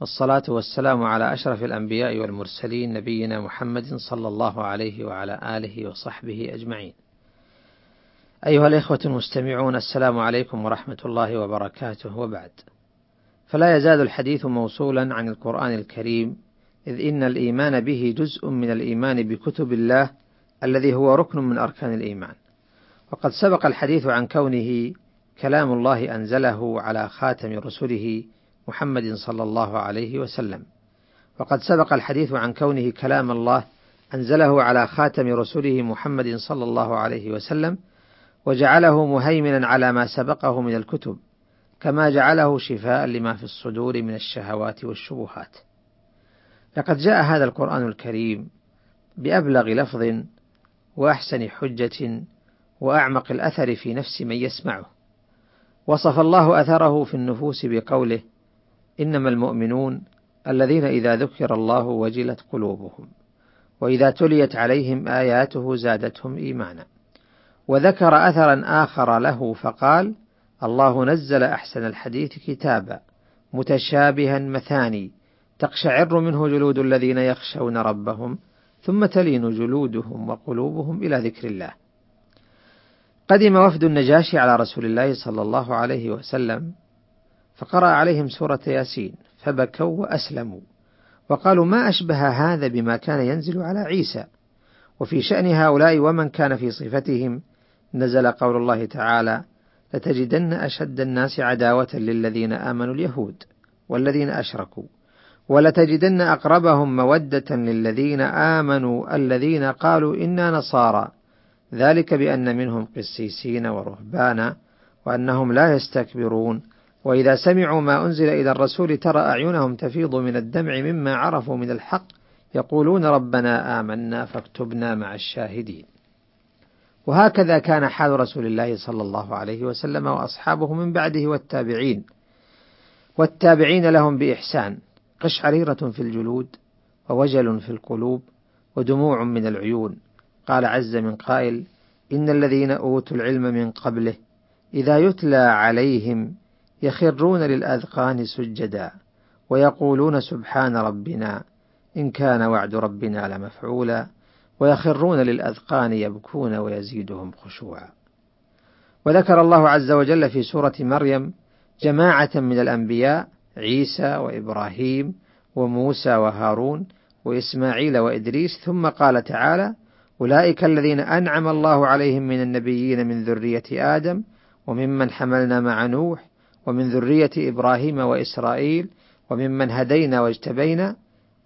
والصلاة والسلام على أشرف الأنبياء والمرسلين نبينا محمد صلى الله عليه وعلى آله وصحبه أجمعين. أيها الإخوة المستمعون السلام عليكم ورحمة الله وبركاته وبعد. فلا يزال الحديث موصولا عن القرآن الكريم إذ إن الإيمان به جزء من الإيمان بكتب الله الذي هو ركن من أركان الإيمان. وقد سبق الحديث عن كونه كلام الله أنزله على خاتم رسله محمد صلى الله عليه وسلم. وقد سبق الحديث عن كونه كلام الله أنزله على خاتم رسله محمد صلى الله عليه وسلم وجعله مهيمنا على ما سبقه من الكتب كما جعله شفاء لما في الصدور من الشهوات والشبهات. لقد جاء هذا القرآن الكريم بأبلغ لفظ وأحسن حجة وأعمق الأثر في نفس من يسمعه. وصف الله أثره في النفوس بقوله إنما المؤمنون الذين إذا ذكر الله وجلت قلوبهم وإذا تليت عليهم آياته زادتهم إيمانا وذكر أثرا آخر له فقال الله نزل أحسن الحديث كتابا متشابها مثاني تقشعر منه جلود الذين يخشون ربهم ثم تلين جلودهم وقلوبهم إلى ذكر الله. قدم وفد النجاشي على رسول الله صلى الله عليه وسلم فقرأ عليهم سورة ياسين فبكوا وأسلموا. وقالوا ما أشبه هذا بما كان ينزل على عيسى؟ وفي شأن هؤلاء ومن كان في صفتهم نزل قول الله تعالى لتجدن أشد الناس عداوة للذين آمنوا اليهود والذين أشركوا ولتجدن أقربهم مودة للذين آمنوا الذين قالوا إنا نصارى. ذلك بأن منهم قسيسين ورهبانا وأنهم لا يستكبرون. وإذا سمعوا ما أنزل إلى الرسول ترى أعينهم تفيض من الدمع مما عرفوا من الحق يقولون ربنا آمنا فاكتبنا مع الشاهدين. وهكذا كان حال رسول الله صلى الله عليه وسلم وأصحابه من بعده والتابعين. والتابعين لهم بإحسان قشعريرة في الجلود ووجل في القلوب ودموع من العيون قال عز من قائل إن الذين أوتوا العلم من قبله إذا يتلى عليهم يخرون للأذقان سجدا ويقولون سبحان ربنا إن كان وعد ربنا لمفعولا ويخرون للأذقان يبكون ويزيدهم خشوعا. وذكر الله عز وجل في سورة مريم جماعة من الأنبياء عيسى وإبراهيم وموسى وهارون وإسماعيل وإدريس ثم قال تعالى أولئك الذين أنعم الله عليهم من النبيين من ذرية آدم وممن حملنا مع نوح ومن ذرية إبراهيم وإسرائيل وممن هدينا واجتبينا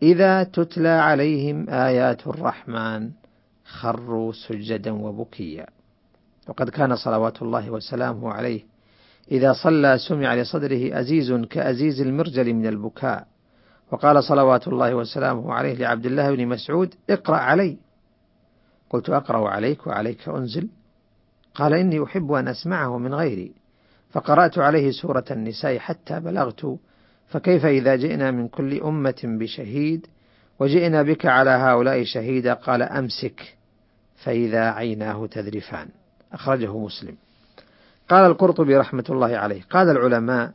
إذا تتلى عليهم آيات الرحمن خروا سجدا وبكيا. وقد كان صلوات الله وسلامه عليه. إذا صلى سمع لصدره أزيز كأزيز المرجل من البكاء. وقال صلوات الله وسلامه عليه لعبد الله بن مسعود اقرأ علي. قلت أقرأ عليك وعليك أنزل. قال إني أحب أن أسمعه من غيري. فقرأت عليه سورة النساء حتى بلغت فكيف إذا جئنا من كل أمة بشهيد وجئنا بك على هؤلاء شهيدا قال أمسك فإذا عيناه تذرفان. أخرجه مسلم. قال القرطبي رحمة الله عليه قال العلماء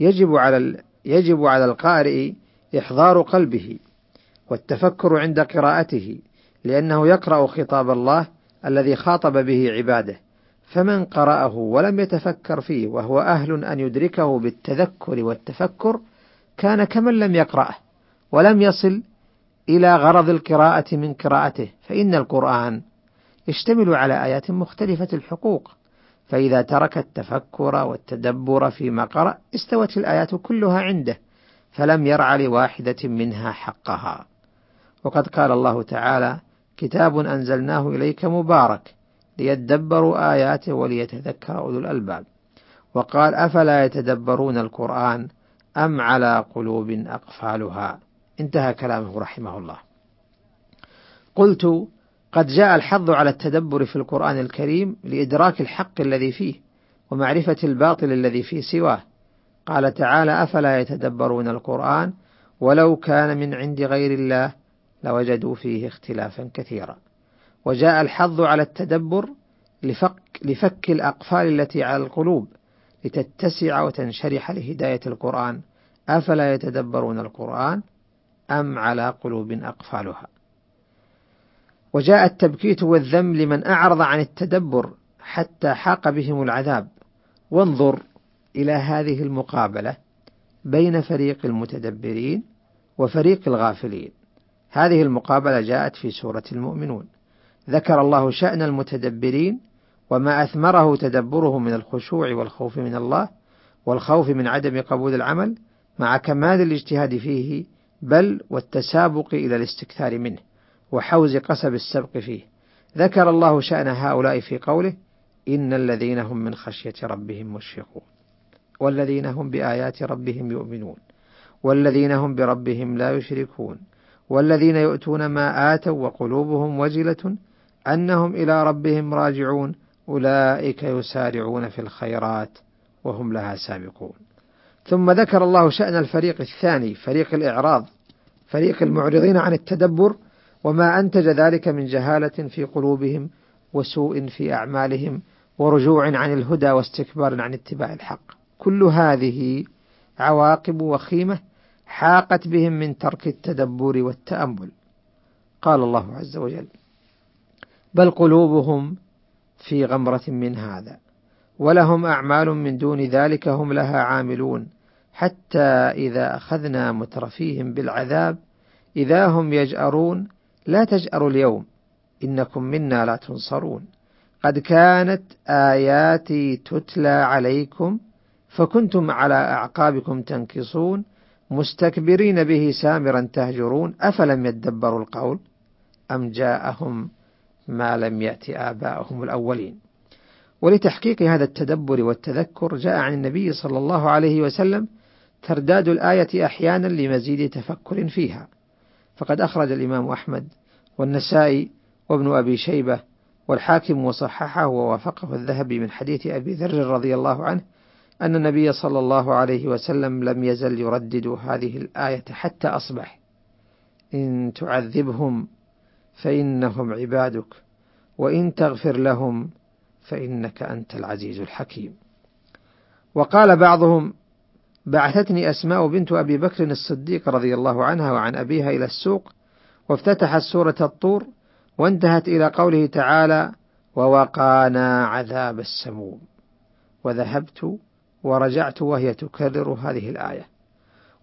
يجب على يجب على القارئ إحضار قلبه والتفكر عند قراءته لأنه يقرأ خطاب الله الذي خاطب به عباده. فمن قرأه ولم يتفكر فيه وهو أهل أن يدركه بالتذكر والتفكر كان كمن لم يقرأه ولم يصل إلى غرض القراءة من قراءته فإن القرآن يشتمل على آيات مختلفة الحقوق. فإذا ترك التفكر والتدبر فيما قرأ استوت الآيات كلها عنده فلم يرع لواحدة منها حقها. وقد قال الله تعالى كتاب أنزلناه إليك مبارك ليدبروا آياته وليتذكر أولو الألباب. وقال أفلا يتدبرون القرآن أم على قلوب أقفالها؟ انتهى كلامه رحمه الله. قلت قد جاء الحظ على التدبر في القرآن الكريم لإدراك الحق الذي فيه ومعرفة الباطل الذي في سواه. قال تعالى أفلا يتدبرون القرآن ولو كان من عند غير الله لوجدوا فيه اختلافا كثيرا. وجاء الحظ على التدبر لفك, لفك الأقفال التي على القلوب لتتسع وتنشرح لهداية القرآن. أفلا يتدبرون القرآن أم على قلوب أقفالها؟ وجاء التبكيت والذم لمن أعرض عن التدبر حتى حاق بهم العذاب. وانظر إلى هذه المقابلة بين فريق المتدبرين وفريق الغافلين. هذه المقابلة جاءت في سورة المؤمنون. ذكر الله شأن المتدبرين وما أثمره تدبره من الخشوع والخوف من الله والخوف من عدم قبول العمل مع كمال الاجتهاد فيه بل والتسابق إلى الاستكثار منه وحوز قصب السبق فيه. ذكر الله شأن هؤلاء في قوله إن الذين هم من خشية ربهم مشفقون والذين هم بآيات ربهم يؤمنون والذين هم بربهم لا يشركون والذين يؤتون ما آتوا وقلوبهم وجلة أنهم إلى ربهم راجعون أولئك يسارعون في الخيرات وهم لها سابقون. ثم ذكر الله شأن الفريق الثاني فريق الإعراض فريق المعرضين عن التدبر وما أنتج ذلك من جهالة في قلوبهم وسوء في أعمالهم ورجوع عن الهدى واستكبار عن اتباع الحق. كل هذه عواقب وخيمة حاقت بهم من ترك التدبر والتأمل. قال الله عز وجل بل قلوبهم في غمرة من هذا ولهم أعمال من دون ذلك هم لها عاملون حتى إذا أخذنا مترفيهم بالعذاب إذا هم يجأرون لا تجأروا اليوم إنكم منا لا تنصرون. قد كانت آياتي تتلى عليكم فكنتم على أعقابكم تنكصون مستكبرين به سامرا تهجرون أفلم يدبروا القول أم جاءهم ما لم يأت آباءهم الأولين. ولتحقيق هذا التدبر والتذكر جاء عن النبي صلى الله عليه وسلم ترداد الآية أحيانا لمزيد تفكر فيها. فقد أخرج الإمام أحمد والنسائي وابن أبي شيبة والحاكم وصححه ووافقه الذهبي من حديث أبي ذر رضي الله عنه أن النبي صلى الله عليه وسلم لم يزل يردد هذه الآية حتى أصبح. إن تعذبهم فإنهم عبادك. وإن تغفر لهم فإنك أنت العزيز الحكيم. وقال بعضهم بعثتني أسماء بنت أبي بكر الصديق رضي الله عنها وعن أبيها إلى السوق وافتتحت سورة الطور وانتهت إلى قوله تعالى ووقانا عذاب السموم. وذهبت ورجعت وهي تكرر هذه الآية.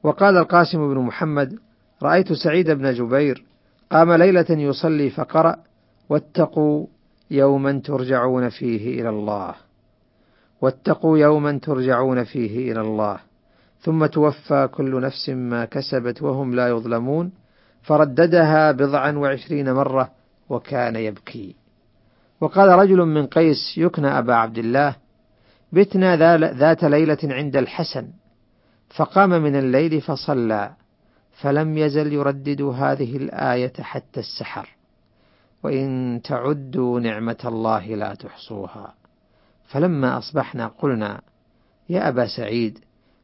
وقال القاسم بن محمد رأيت سعيد بن جبير قام ليلة يصلي فقرأ واتقوا يوما ترجعون فيه إلى الله. واتقوا يوما ترجعون فيه إلى الله. ثم توفى كل نفس ما كسبت وهم لا يظلمون. فرددها بضعا وعشرين مرة وكان يبكي. وقال رجل من قيس يكنى أبا عبد الله بتنا ذات ليلة عند الحسن. فقام من الليل فصلى. فلم يزل يردد هذه الآية حتى السحر. وإن تعدوا نعمة الله لا تحصوها. فلما أصبحنا قلنا يا أبا سعيد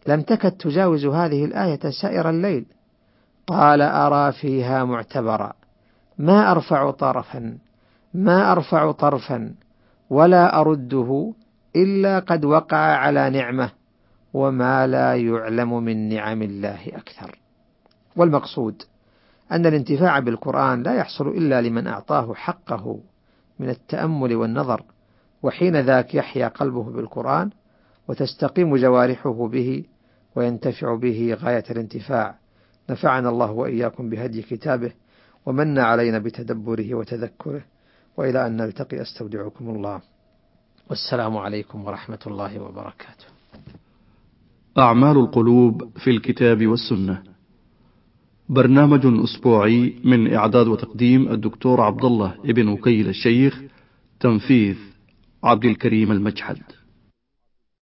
لم تكد تجاوز هذه الآية سائر الليل؟ قال أرى فيها معتبرا. ما أرفع طرفا ما أرفع طرفا ولا أرده إلا قد وقع على نعمة وما لا يعلم من نعم الله أكثر. والمقصود أن الانتفاع بالقرآن لا يحصل إلا لمن أعطاه حقه من التأمل والنظر وحين ذاك يحيا قلبه بالقرآن وتستقيم جوارحه به وينتفع به غاية الانتفاع. نفعنا الله وإياكم بهدي كتابه ومن علينا بتدبره وتذكره. وإلى أن نلتقي أستودعكم الله. والسلام عليكم ورحمة الله وبركاته. أعمال القلوب في الكتاب والسنة. برنامج أسبوعي من إعداد وتقديم الدكتور عبد الله ابن وكيل الشيخ تنفيذ عبد الكريم المجحد.